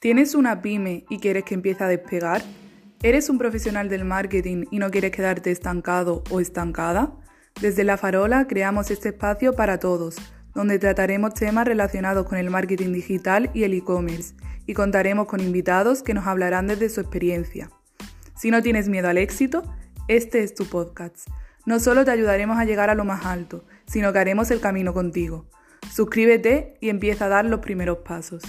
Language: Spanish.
¿Tienes una pyme y quieres que empiece a despegar? ¿Eres un profesional del marketing y no quieres quedarte estancado o estancada? Desde La Farola creamos este espacio para todos, donde trataremos temas relacionados con el marketing digital y el e-commerce, y contaremos con invitados que nos hablarán desde su experiencia. Si no tienes miedo al éxito, este es tu podcast. No solo te ayudaremos a llegar a lo más alto, sino que haremos el camino contigo. Suscríbete y empieza a dar los primeros pasos.